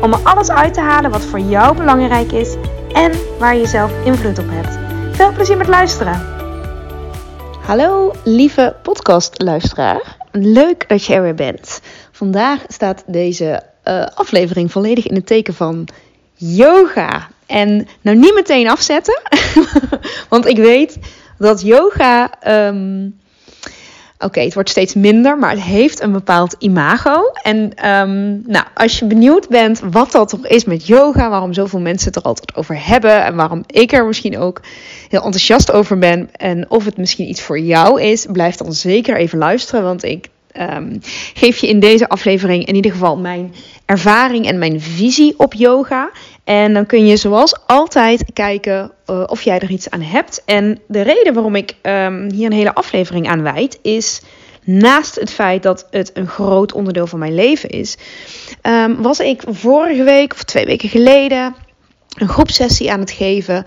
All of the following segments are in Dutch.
om er alles uit te halen wat voor jou belangrijk is en waar je zelf invloed op hebt. Veel plezier met luisteren. Hallo lieve podcastluisteraar. Leuk dat je er weer bent. Vandaag staat deze uh, aflevering volledig in het teken van yoga. En nou niet meteen afzetten, want ik weet dat yoga um, Oké, het wordt steeds minder, maar het heeft een bepaald imago. En um, nou, als je benieuwd bent wat dat toch is met yoga, waarom zoveel mensen het er altijd over hebben en waarom ik er misschien ook heel enthousiast over ben en of het misschien iets voor jou is, blijf dan zeker even luisteren, want ik um, geef je in deze aflevering in ieder geval mijn ervaring en mijn visie op yoga. En dan kun je zoals altijd kijken uh, of jij er iets aan hebt. En de reden waarom ik um, hier een hele aflevering aan wijd is. Naast het feit dat het een groot onderdeel van mijn leven is, um, was ik vorige week of twee weken geleden een groepsessie aan het geven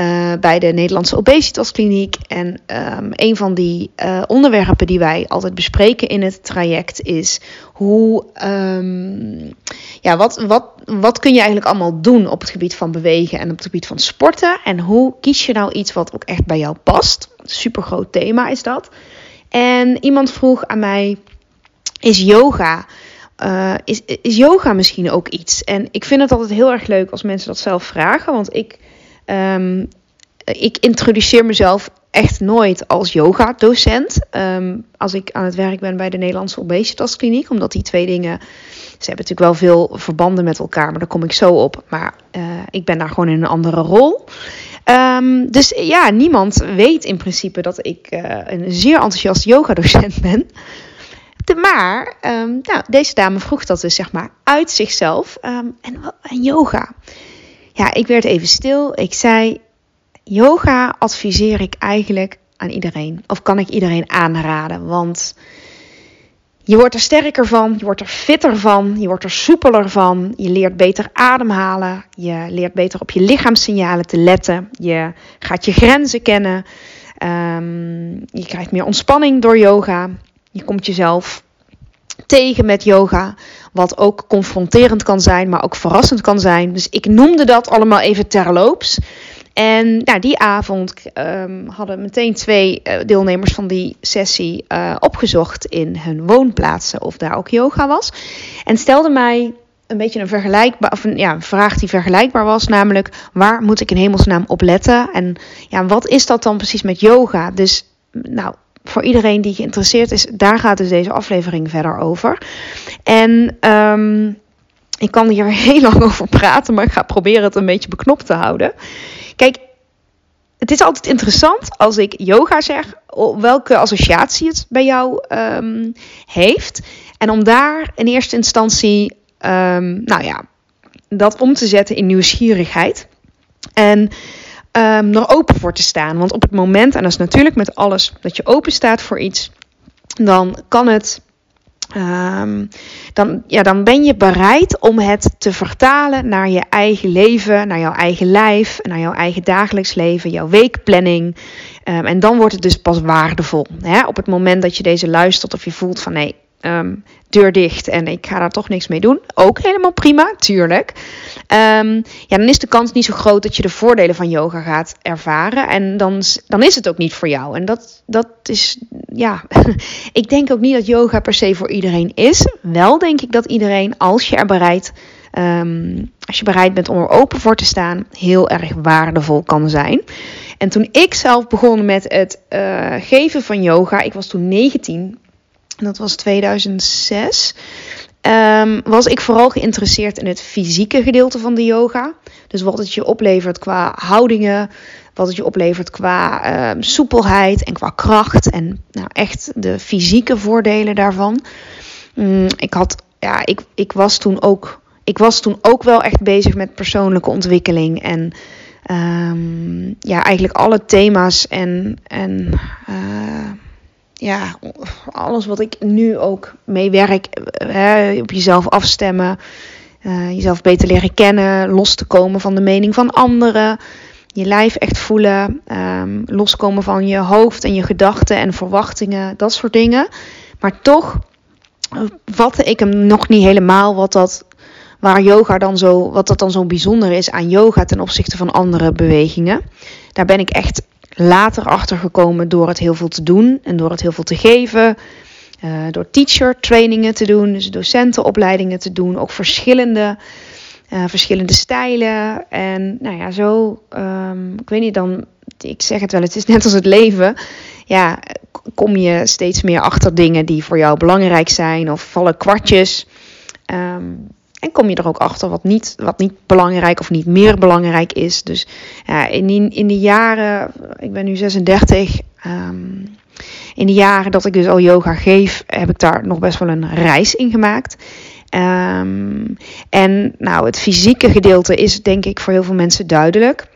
uh, bij de Nederlandse Obesitaskliniek. En um, een van die uh, onderwerpen die wij altijd bespreken in het traject is hoe, um, ja, wat, wat, wat kun je eigenlijk allemaal doen op het gebied van bewegen en op het gebied van sporten? En hoe kies je nou iets wat ook echt bij jou past? Super groot thema is dat. En iemand vroeg aan mij: is yoga? Uh, is, is yoga misschien ook iets? En ik vind het altijd heel erg leuk als mensen dat zelf vragen, want ik Um, ik introduceer mezelf echt nooit als yoga-docent. Um, als ik aan het werk ben bij de Nederlandse Obesitaskliniek. Omdat die twee dingen. Ze hebben natuurlijk wel veel verbanden met elkaar, maar daar kom ik zo op. Maar uh, ik ben daar gewoon in een andere rol. Um, dus ja, niemand weet in principe dat ik uh, een zeer enthousiast yoga-docent ben. Maar um, nou, deze dame vroeg dat dus zeg maar uit zichzelf. en, en yoga. Ja, ik werd even stil. Ik zei: Yoga adviseer ik eigenlijk aan iedereen. Of kan ik iedereen aanraden? Want je wordt er sterker van, je wordt er fitter van, je wordt er soepeler van. Je leert beter ademhalen. Je leert beter op je lichaamssignalen te letten. Je gaat je grenzen kennen. Um, je krijgt meer ontspanning door yoga. Je komt jezelf tegen met yoga. Wat ook confronterend kan zijn, maar ook verrassend kan zijn. Dus ik noemde dat allemaal even terloops. En nou, die avond um, hadden meteen twee uh, deelnemers van die sessie uh, opgezocht in hun woonplaatsen of daar ook yoga was. En stelden mij een beetje een vergelijkbaar, of een, ja, een vraag die vergelijkbaar was, namelijk waar moet ik in hemelsnaam op letten? En ja, wat is dat dan precies met yoga? Dus nou, voor iedereen die geïnteresseerd is, daar gaat dus deze aflevering verder over. En um, ik kan hier heel lang over praten, maar ik ga proberen het een beetje beknopt te houden. Kijk, het is altijd interessant als ik yoga zeg, welke associatie het bij jou um, heeft. En om daar in eerste instantie, um, nou ja, dat om te zetten in nieuwsgierigheid. En um, er open voor te staan. Want op het moment, en dat is natuurlijk met alles, dat je open staat voor iets, dan kan het. Um, dan, ja, dan ben je bereid om het te vertalen naar je eigen leven, naar jouw eigen lijf, naar jouw eigen dagelijks leven, jouw weekplanning. Um, en dan wordt het dus pas waardevol. Hè? Op het moment dat je deze luistert of je voelt van nee, um, deur dicht en ik ga daar toch niks mee doen. Ook helemaal prima, tuurlijk. Um, ja, dan is de kans niet zo groot dat je de voordelen van yoga gaat ervaren. En dan, dan is het ook niet voor jou. En dat, dat is, ja, ik denk ook niet dat yoga per se voor iedereen is. Wel denk ik dat iedereen, als je er bereid Um, als je bereid bent om er open voor te staan, heel erg waardevol kan zijn. En toen ik zelf begon met het uh, geven van yoga, ik was toen 19, dat was 2006. Um, was ik vooral geïnteresseerd in het fysieke gedeelte van de yoga. Dus wat het je oplevert qua houdingen, wat het je oplevert qua um, soepelheid en qua kracht. En nou, echt de fysieke voordelen daarvan. Um, ik, had, ja, ik, ik was toen ook ik was toen ook wel echt bezig met persoonlijke ontwikkeling. En ehm, ja, eigenlijk alle thema's en, en uh, ja, alles wat ik nu ook mee werk. Hè, op jezelf afstemmen. Uh, jezelf beter leren kennen. Los te komen van de mening van anderen. Je lijf echt voelen. Um, loskomen van je hoofd en je gedachten en verwachtingen. Dat soort dingen. Maar toch vatte ik hem nog niet helemaal wat dat waar yoga dan zo, wat dat dan zo bijzonder is aan yoga ten opzichte van andere bewegingen. Daar ben ik echt later achter gekomen door het heel veel te doen en door het heel veel te geven. Uh, door teacher trainingen te doen, dus docentenopleidingen te doen, ook verschillende, uh, verschillende stijlen. En nou ja, zo, um, ik weet niet, dan, ik zeg het wel, het is net als het leven. Ja, kom je steeds meer achter dingen die voor jou belangrijk zijn of vallen kwartjes. Um, en kom je er ook achter wat niet, wat niet belangrijk of niet meer belangrijk is. Dus ja, in, die, in de jaren, ik ben nu 36, um, ehm, in de jaren dat ik dus al yoga geef, heb ik daar nog best wel een reis in gemaakt. Um, en nou, het fysieke gedeelte is denk ik voor heel veel mensen duidelijk.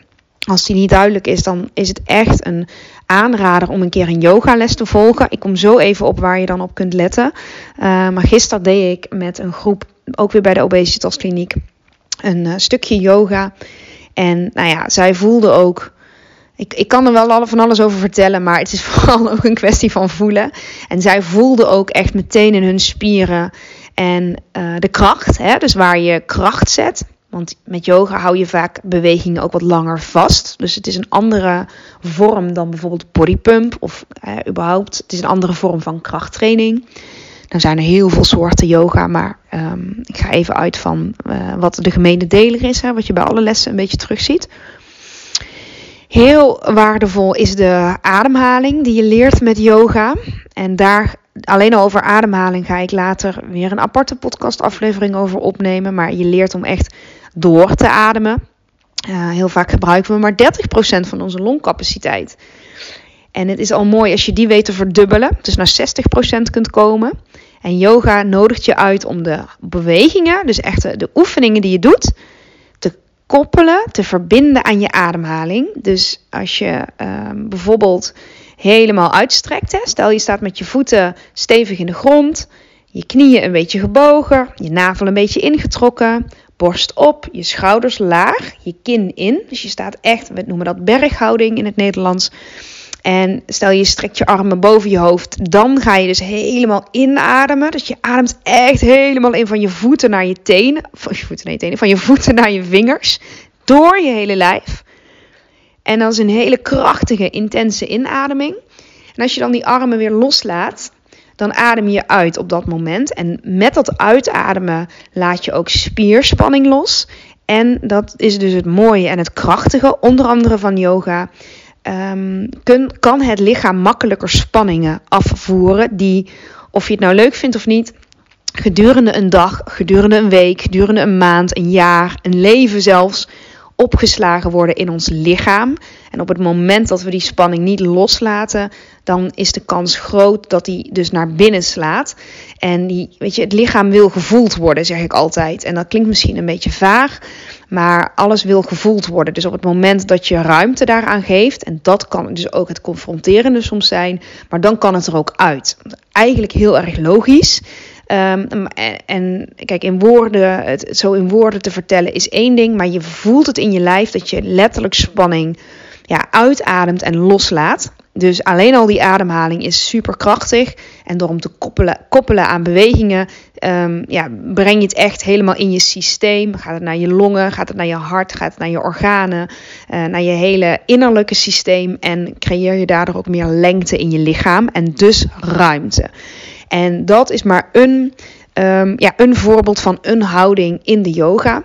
Als die niet duidelijk is, dan is het echt een aanrader om een keer een yogales te volgen. Ik kom zo even op waar je dan op kunt letten. Uh, maar gisteren deed ik met een groep ook weer bij de Obesitas Kliniek, een uh, stukje yoga. En nou ja, zij voelde ook. Ik, ik kan er wel van alles over vertellen, maar het is vooral ook een kwestie van voelen. En zij voelde ook echt meteen in hun spieren en uh, de kracht. Hè, dus waar je kracht zet. Want met yoga hou je vaak bewegingen ook wat langer vast. Dus het is een andere vorm dan bijvoorbeeld bodypump of uh, überhaupt. Het is een andere vorm van krachttraining. Dan zijn er heel veel soorten yoga, maar um, ik ga even uit van uh, wat de gemene deler is, hè, wat je bij alle lessen een beetje terugziet. Heel waardevol is de ademhaling die je leert met yoga. En daar alleen al over ademhaling ga ik later weer een aparte podcastaflevering over opnemen. Maar je leert om echt door te ademen. Uh, heel vaak gebruiken we maar 30% van onze longcapaciteit. En het is al mooi als je die weet te verdubbelen, dus naar 60% kunt komen. En yoga nodigt je uit om de bewegingen, dus echt de oefeningen die je doet, te koppelen, te verbinden aan je ademhaling. Dus als je um, bijvoorbeeld helemaal uitstrekt, hè, stel je staat met je voeten stevig in de grond, je knieën een beetje gebogen, je navel een beetje ingetrokken, borst op, je schouders laag, je kin in. Dus je staat echt, we noemen dat berghouding in het Nederlands. En stel je strekt je armen boven je hoofd, dan ga je dus helemaal inademen. Dus je ademt echt helemaal in van je voeten naar je tenen, van je voeten naar je tenen, van je voeten naar je vingers, door je hele lijf. En dat is een hele krachtige, intense inademing. En als je dan die armen weer loslaat, dan adem je uit op dat moment. En met dat uitademen laat je ook spierspanning los. En dat is dus het mooie en het krachtige, onder andere van yoga um, kun, kan het lichaam makkelijker spanningen afvoeren die, of je het nou leuk vindt of niet, gedurende een dag, gedurende een week, gedurende een maand, een jaar, een leven zelfs, opgeslagen worden in ons lichaam. En op het moment dat we die spanning niet loslaten, dan is de kans groot dat die dus naar binnen slaat. En die, weet je, het lichaam wil gevoeld worden, zeg ik altijd. En dat klinkt misschien een beetje vaag, maar alles wil gevoeld worden. Dus op het moment dat je ruimte daaraan geeft, en dat kan dus ook het confronterende soms zijn, maar dan kan het er ook uit. Eigenlijk heel erg logisch. Um, en kijk, in woorden, het zo in woorden te vertellen is één ding, maar je voelt het in je lijf dat je letterlijk spanning ja, uitademt en loslaat. Dus alleen al die ademhaling is super krachtig. En door hem te koppelen, koppelen aan bewegingen, um, ja, breng je het echt helemaal in je systeem. Gaat het naar je longen, gaat het naar je hart, gaat het naar je organen, uh, naar je hele innerlijke systeem. En creëer je daardoor ook meer lengte in je lichaam en dus ruimte. En dat is maar een, um, ja, een voorbeeld van een houding in de yoga.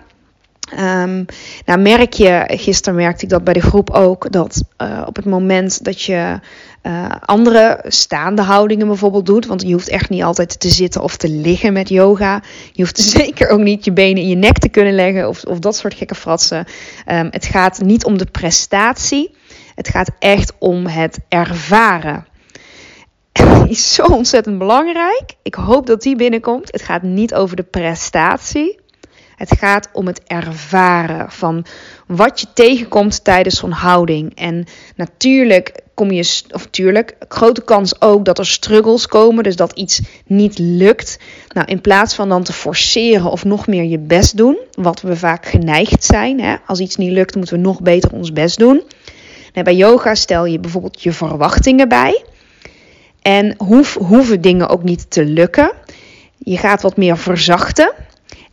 Um, nou merk je, gisteren merkte ik dat bij de groep ook, dat uh, op het moment dat je uh, andere staande houdingen bijvoorbeeld doet, want je hoeft echt niet altijd te zitten of te liggen met yoga. Je hoeft zeker ook niet je benen in je nek te kunnen leggen of, of dat soort gekke fratsen. Um, het gaat niet om de prestatie, het gaat echt om het ervaren. Is zo ontzettend belangrijk. Ik hoop dat die binnenkomt. Het gaat niet over de prestatie. Het gaat om het ervaren van wat je tegenkomt tijdens zo'n houding. En natuurlijk kom je, of natuurlijk, grote kans ook dat er struggles komen, dus dat iets niet lukt. Nou, in plaats van dan te forceren of nog meer je best doen, wat we vaak geneigd zijn. Hè? Als iets niet lukt, moeten we nog beter ons best doen. Nou, bij yoga stel je bijvoorbeeld je verwachtingen bij. En hoeven dingen ook niet te lukken. Je gaat wat meer verzachten.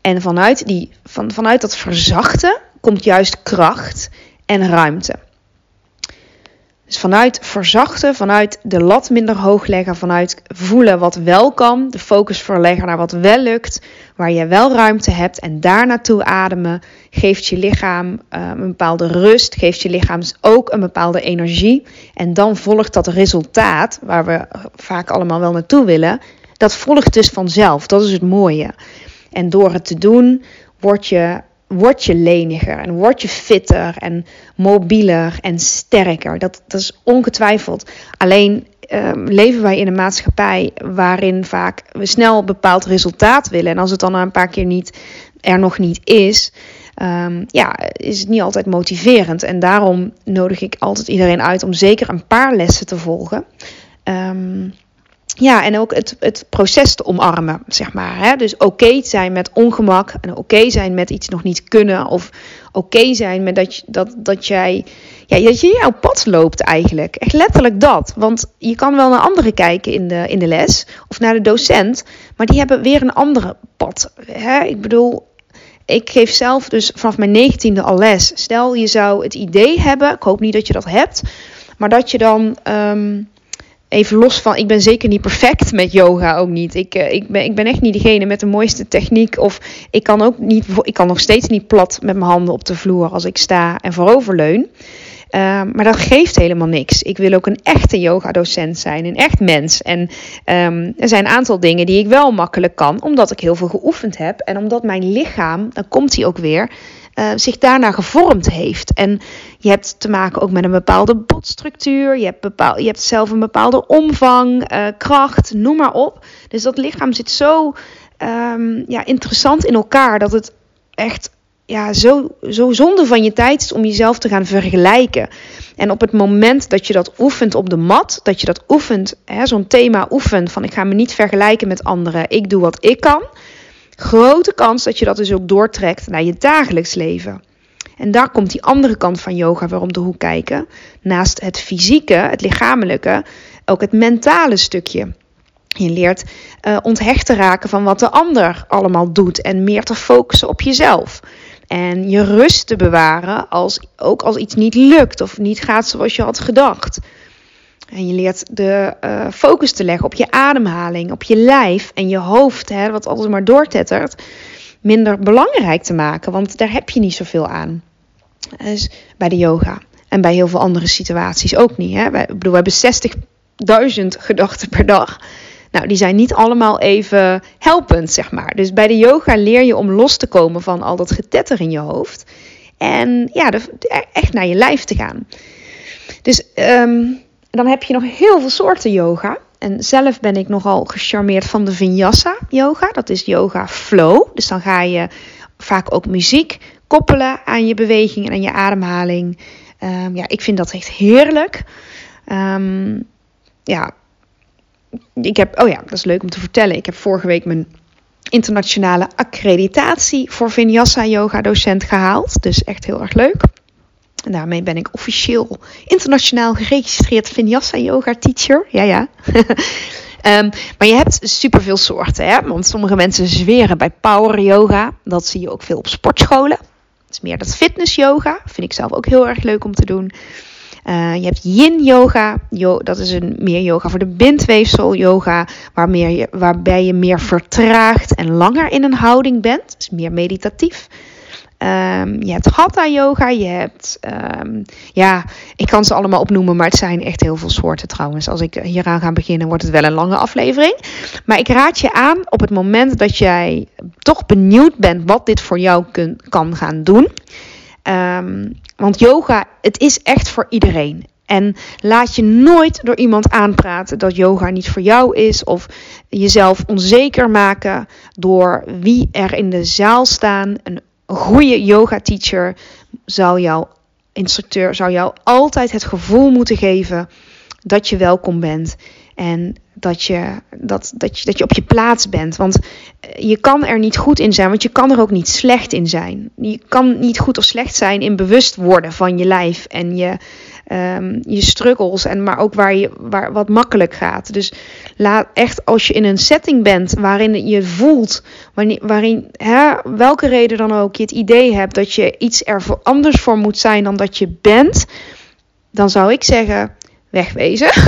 En vanuit, die, van, vanuit dat verzachten komt juist kracht en ruimte. Dus vanuit verzachten, vanuit de lat minder hoog leggen, vanuit voelen wat wel kan, de focus verleggen naar wat wel lukt, waar je wel ruimte hebt en daar naartoe ademen, geeft je lichaam uh, een bepaalde rust, geeft je lichaam ook een bepaalde energie. En dan volgt dat resultaat, waar we vaak allemaal wel naartoe willen, dat volgt dus vanzelf. Dat is het mooie. En door het te doen, word je word je leniger en word je fitter en mobieler en sterker. Dat, dat is ongetwijfeld. Alleen ehm, leven wij in een maatschappij waarin vaak we snel een bepaald resultaat willen. En als het dan een paar keer niet, er nog niet is, um, ja, is het niet altijd motiverend. En daarom nodig ik altijd iedereen uit om zeker een paar lessen te volgen. Um, ja, en ook het, het proces te omarmen, zeg maar. Hè? Dus oké zijn met ongemak en oké zijn met iets nog niet kunnen. Of oké zijn met dat, je, dat, dat jij ja, dat je jouw pad loopt eigenlijk. Echt letterlijk dat. Want je kan wel naar anderen kijken in de, in de les of naar de docent, maar die hebben weer een andere pad. Hè? Ik bedoel, ik geef zelf dus vanaf mijn negentiende al les. Stel je zou het idee hebben, ik hoop niet dat je dat hebt, maar dat je dan... Um, even los van, ik ben zeker niet perfect met yoga ook niet. Ik, uh, ik, ben, ik ben echt niet degene met de mooiste techniek. Of ik kan ook niet, ik kan nog steeds niet plat met mijn handen op de vloer als ik sta en vooroverleun. Uh, maar dat geeft helemaal niks. Ik wil ook een echte yoga-docent zijn, een echt mens. En um, er zijn een aantal dingen die ik wel makkelijk kan, omdat ik heel veel geoefend heb. En omdat mijn lichaam, dan komt hij ook weer, uh, zich daarna gevormd heeft. En je hebt te maken ook met een bepaalde botstructuur. Je hebt, bepaal, je hebt zelf een bepaalde omvang, uh, kracht, noem maar op. Dus dat lichaam zit zo um, ja, interessant in elkaar dat het echt ja, zo, zo zonde van je tijd is om jezelf te gaan vergelijken. En op het moment dat je dat oefent op de mat, dat je dat oefent, zo'n thema oefent van ik ga me niet vergelijken met anderen, ik doe wat ik kan grote kans dat je dat dus ook doortrekt naar je dagelijks leven. En daar komt die andere kant van yoga weer om de hoek kijken. Naast het fysieke, het lichamelijke, ook het mentale stukje. Je leert uh, onthecht te raken van wat de ander allemaal doet en meer te focussen op jezelf. En je rust te bewaren als, ook als iets niet lukt of niet gaat zoals je had gedacht. En je leert de uh, focus te leggen op je ademhaling, op je lijf en je hoofd, hè, wat altijd maar doortettert, minder belangrijk te maken, want daar heb je niet zoveel aan. Dus bij de yoga en bij heel veel andere situaties ook niet. Hè. Wij, bedoel, we hebben 60.000 gedachten per dag. Nou, die zijn niet allemaal even helpend, zeg maar. Dus bij de yoga leer je om los te komen van al dat getetter in je hoofd. En ja, echt naar je lijf te gaan. Dus um, dan heb je nog heel veel soorten yoga. En zelf ben ik nogal gecharmeerd van de Vinyasa yoga. Dat is yoga flow. Dus dan ga je vaak ook muziek koppelen aan je beweging en aan je ademhaling. Um, ja, ik vind dat echt heerlijk. Um, ja, ik heb, oh ja, dat is leuk om te vertellen. Ik heb vorige week mijn internationale accreditatie voor Vinyasa yoga docent gehaald. Dus echt heel erg leuk. En daarmee ben ik officieel internationaal geregistreerd Vinyasa yoga teacher. Ja, ja. um, maar je hebt superveel soorten. Hè? Want sommige mensen zweren bij power yoga. Dat zie je ook veel op sportscholen. Is meer dat fitness yoga. Vind ik zelf ook heel erg leuk om te doen. Uh, je hebt yin yoga. Yo, dat is een meer yoga voor de bindweefsel yoga. Je, waarbij je meer vertraagt en langer in een houding bent. Is meer meditatief. Um, je hebt hatha yoga, je hebt, um, ja, ik kan ze allemaal opnoemen, maar het zijn echt heel veel soorten trouwens. Als ik hieraan ga beginnen, wordt het wel een lange aflevering. Maar ik raad je aan op het moment dat jij toch benieuwd bent wat dit voor jou kan gaan doen. Um, want yoga, het is echt voor iedereen. En laat je nooit door iemand aanpraten dat yoga niet voor jou is. Of jezelf onzeker maken door wie er in de zaal staan. Een goede yoga teacher zou jou, instructeur, zou jou altijd het gevoel moeten geven dat je welkom bent. En dat je, dat, dat, je, dat je op je plaats bent. Want eh, je kan er niet goed in zijn, want je kan er ook niet slecht in zijn. Je kan niet goed of slecht zijn in bewust worden van je lijf en je, um, je struggles. En maar ook waar, je, waar wat makkelijk gaat. Dus laat echt als je in een setting bent waarin je voelt, waarin, hè, welke reden dan ook, je het idee hebt dat je iets er anders voor moet zijn dan dat je bent. Dan zou ik zeggen, wegwezen.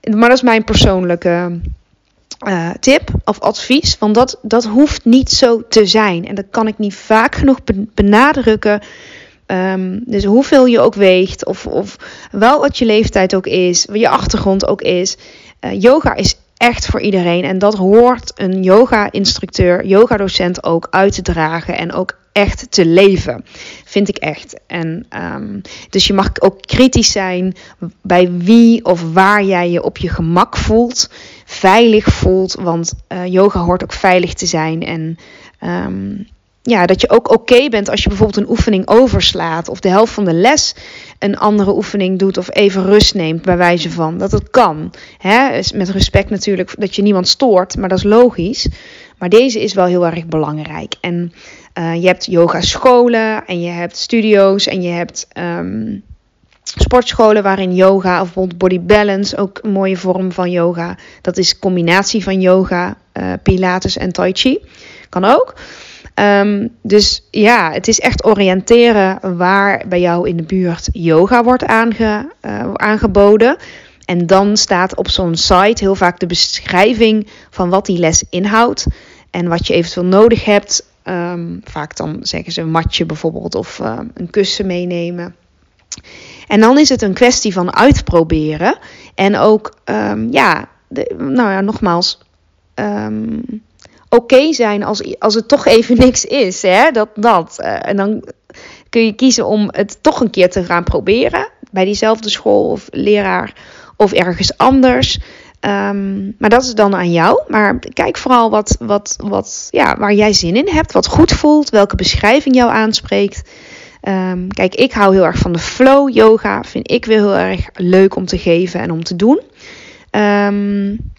Maar dat is mijn persoonlijke uh, tip of advies. Want dat, dat hoeft niet zo te zijn. En dat kan ik niet vaak genoeg benadrukken. Um, dus hoeveel je ook weegt, of, of wel wat je leeftijd ook is, wat je achtergrond ook is. Uh, yoga is echt voor iedereen. En dat hoort een yoga-instructeur, yoga-docent ook uit te dragen. En ook echt te leven. Vind ik echt. En, um, dus je mag ook kritisch zijn bij wie of waar jij je op je gemak voelt, veilig voelt. Want uh, yoga hoort ook veilig te zijn. En um, ja, dat je ook oké bent als je bijvoorbeeld een oefening overslaat. Of de helft van de les een andere oefening doet. Of even rust neemt, bij wijze van. Dat het kan. Hè? Met respect natuurlijk dat je niemand stoort. Maar dat is logisch. Maar deze is wel heel erg belangrijk. En uh, je hebt yogascholen en je hebt studio's en je hebt um, sportscholen waarin yoga of bijvoorbeeld body balance ook een mooie vorm van yoga. Dat is combinatie van yoga, uh, pilates en tai chi. Kan ook. Um, dus ja, het is echt oriënteren waar bij jou in de buurt yoga wordt aange, uh, aangeboden. En dan staat op zo'n site heel vaak de beschrijving van wat die les inhoudt. En wat je eventueel nodig hebt. Um, vaak dan zeggen ze een matje bijvoorbeeld of uh, een kussen meenemen. En dan is het een kwestie van uitproberen. En ook, um, ja, de, nou ja, nogmaals, oké zijn als, als het toch even niks is. Hè? Dat, dat. Uh, en dan kun je kiezen om het toch een keer te gaan proberen. Bij diezelfde school of leraar of ergens anders. Um, maar dat is dan aan jou. Maar kijk vooral wat, wat, wat, ja, waar jij zin in hebt, wat goed voelt, welke beschrijving jou aanspreekt. Um, kijk, ik hou heel erg van de flow yoga. Vind ik weer heel erg leuk om te geven en om te doen. Um,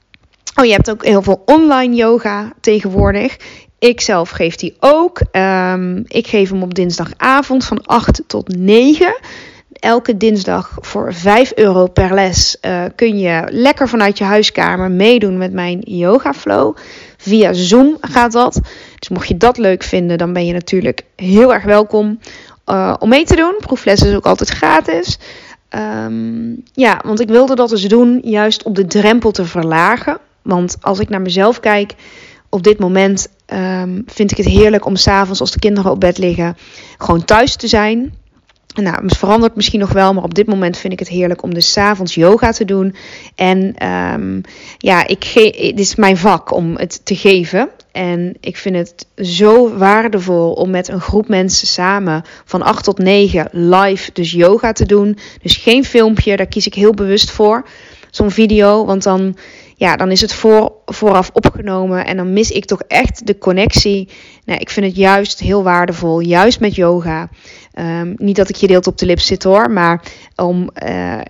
oh, je hebt ook heel veel online yoga tegenwoordig. Ik zelf geef die ook. ik geef hem op dinsdagavond van 8 tot 9 elke dinsdag voor 5 euro per les uh, kun je lekker vanuit je huiskamer meedoen met mijn yoga flow. Via Zoom gaat dat. Dus mocht je dat leuk vinden, dan ben je natuurlijk heel erg welkom uh, om mee te doen. Proefles is ook altijd gratis. Um, ja, want ik wilde dat dus doen juist op de drempel te verlagen. Want als ik naar mezelf kijk, op dit moment um, vind ik het heerlijk om s'avonds als de kinderen op bed liggen, gewoon thuis te zijn. Nou, het verandert misschien nog wel, maar op dit moment vind ik het heerlijk om dus avonds yoga te doen. En um, ja, ik dit is mijn vak om het te geven. En ik vind het zo waardevol om met een groep mensen samen van 8 tot 9 live dus yoga te doen. Dus geen filmpje, daar kies ik heel bewust voor. Zo'n video, want dan, ja, dan is het voor, vooraf opgenomen en dan mis ik toch echt de connectie. Nou, ik vind het juist heel waardevol, juist met yoga. Um, niet dat ik je deelt op de lip zit hoor, maar om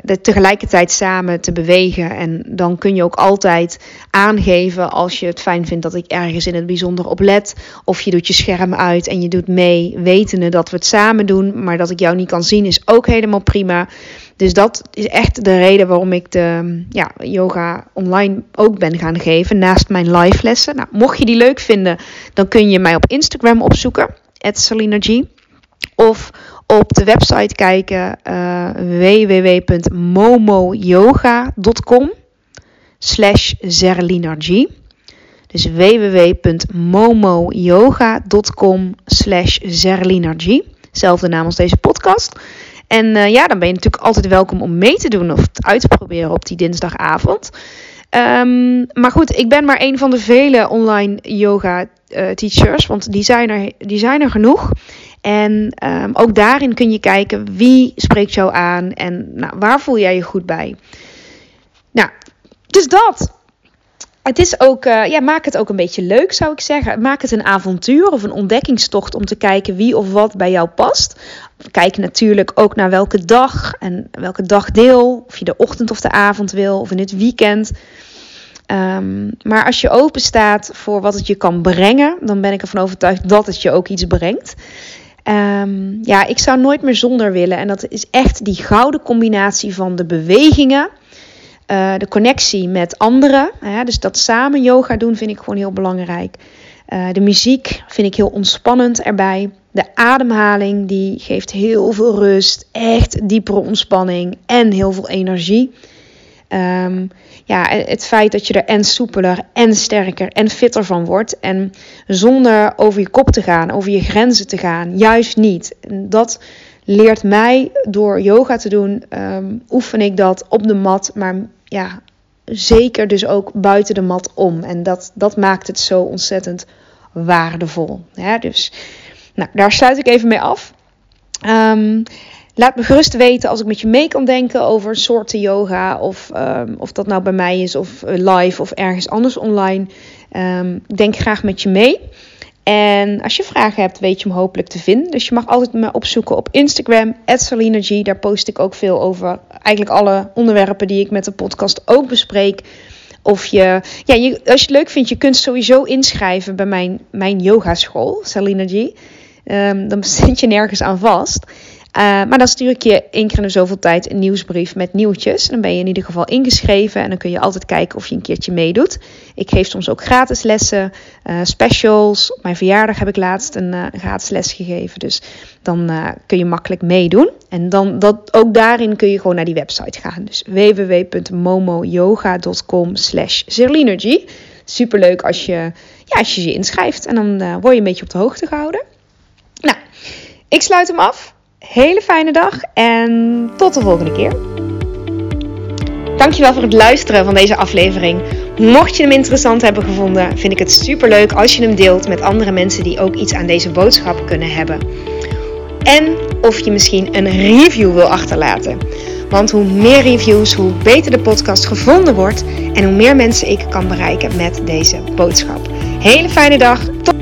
de tegelijkertijd samen te bewegen. En dan kun je ook altijd aangeven als je het fijn vindt dat ik ergens in het bijzonder op let. Of je doet je scherm uit en je doet mee, wetende dat we het samen doen. Maar dat ik jou niet kan zien is ook helemaal prima. Dus dat is echt de reden waarom ik de ja, yoga online ook ben gaan geven. Naast mijn live lessen. Nou, mocht je die leuk vinden, dan kun je mij op Instagram opzoeken. G of op de website kijken uh, www.momoyoga.com slash zerlinargy. Dus www.momoyoga.com slash zerlinargy. Zelfde naam als deze podcast. En uh, ja, dan ben je natuurlijk altijd welkom om mee te doen of het uit te proberen op die dinsdagavond. Um, maar goed, ik ben maar een van de vele online yoga uh, teachers, want die zijn er, die zijn er genoeg. En ehm, ook daarin kun je kijken wie spreekt jou aan en nou, waar voel jij je goed bij. Nou, dus dat. Het is ook, uh, ja, maak het ook een beetje leuk, zou ik zeggen. Maak het een avontuur of een ontdekkingstocht om te kijken wie of wat bij jou past. Kijk natuurlijk ook naar welke dag en welke dagdeel. Of je de ochtend of de avond wil, of in het weekend. Um, maar als je open staat voor wat het je kan brengen, dan ben ik ervan overtuigd dat het je ook iets brengt. Um, ja, ik zou nooit meer zonder willen. En dat is echt die gouden combinatie van de bewegingen uh, de connectie met anderen. Hè, dus dat samen yoga doen vind ik gewoon heel belangrijk. Uh, de muziek vind ik heel ontspannend erbij. De ademhaling die geeft heel veel rust, echt diepere ontspanning en heel veel energie. Um, ja, het feit dat je er en soepeler en sterker en fitter van wordt. En zonder over je kop te gaan, over je grenzen te gaan, juist niet. Dat leert mij door yoga te doen, um, oefen ik dat op de mat, maar ja, zeker dus ook buiten de mat om. En dat, dat maakt het zo ontzettend waardevol. Ja, dus nou, daar sluit ik even mee af. Um, laat me gerust weten als ik met je mee kan denken over soorten yoga. Of, um, of dat nou bij mij is of eh, live of ergens anders online. Um, denk graag met je mee. En als je vragen hebt, weet je me hopelijk te vinden. Dus je mag altijd me opzoeken op Instagram, @salinergy. Daar post ik ook veel over. Eigenlijk alle onderwerpen die ik met de podcast ook bespreek. Of je, ja, je, als je het leuk vindt, je kunt sowieso inschrijven bij mijn, mijn yogaschool, Salinergy. Um, dan zit je nergens aan vast. Uh, maar dan stuur ik je één keer in zoveel tijd een nieuwsbrief met nieuwtjes. Dan ben je in ieder geval ingeschreven en dan kun je altijd kijken of je een keertje meedoet. Ik geef soms ook gratis lessen, uh, specials. Op mijn verjaardag heb ik laatst een uh, gratis les gegeven. Dus dan kun je makkelijk meedoen. En dan, dat, ook daarin kun je gewoon naar die website gaan. Dus www.momoyoga.com slash Zerlinergy. Superleuk als je, ja, als je je inschrijft. En dan word je een beetje op de hoogte gehouden. Nou, ik sluit hem af hele fijne dag en tot de volgende keer. Dankjewel voor het luisteren van deze aflevering. Mocht je hem interessant hebben gevonden, vind ik het super leuk als je hem deelt met andere mensen die ook iets aan deze boodschap kunnen hebben. En of je misschien een review wil achterlaten. Want hoe meer reviews, hoe beter de podcast gevonden wordt en hoe meer mensen ik kan bereiken met deze boodschap. Hele fijne dag. Tot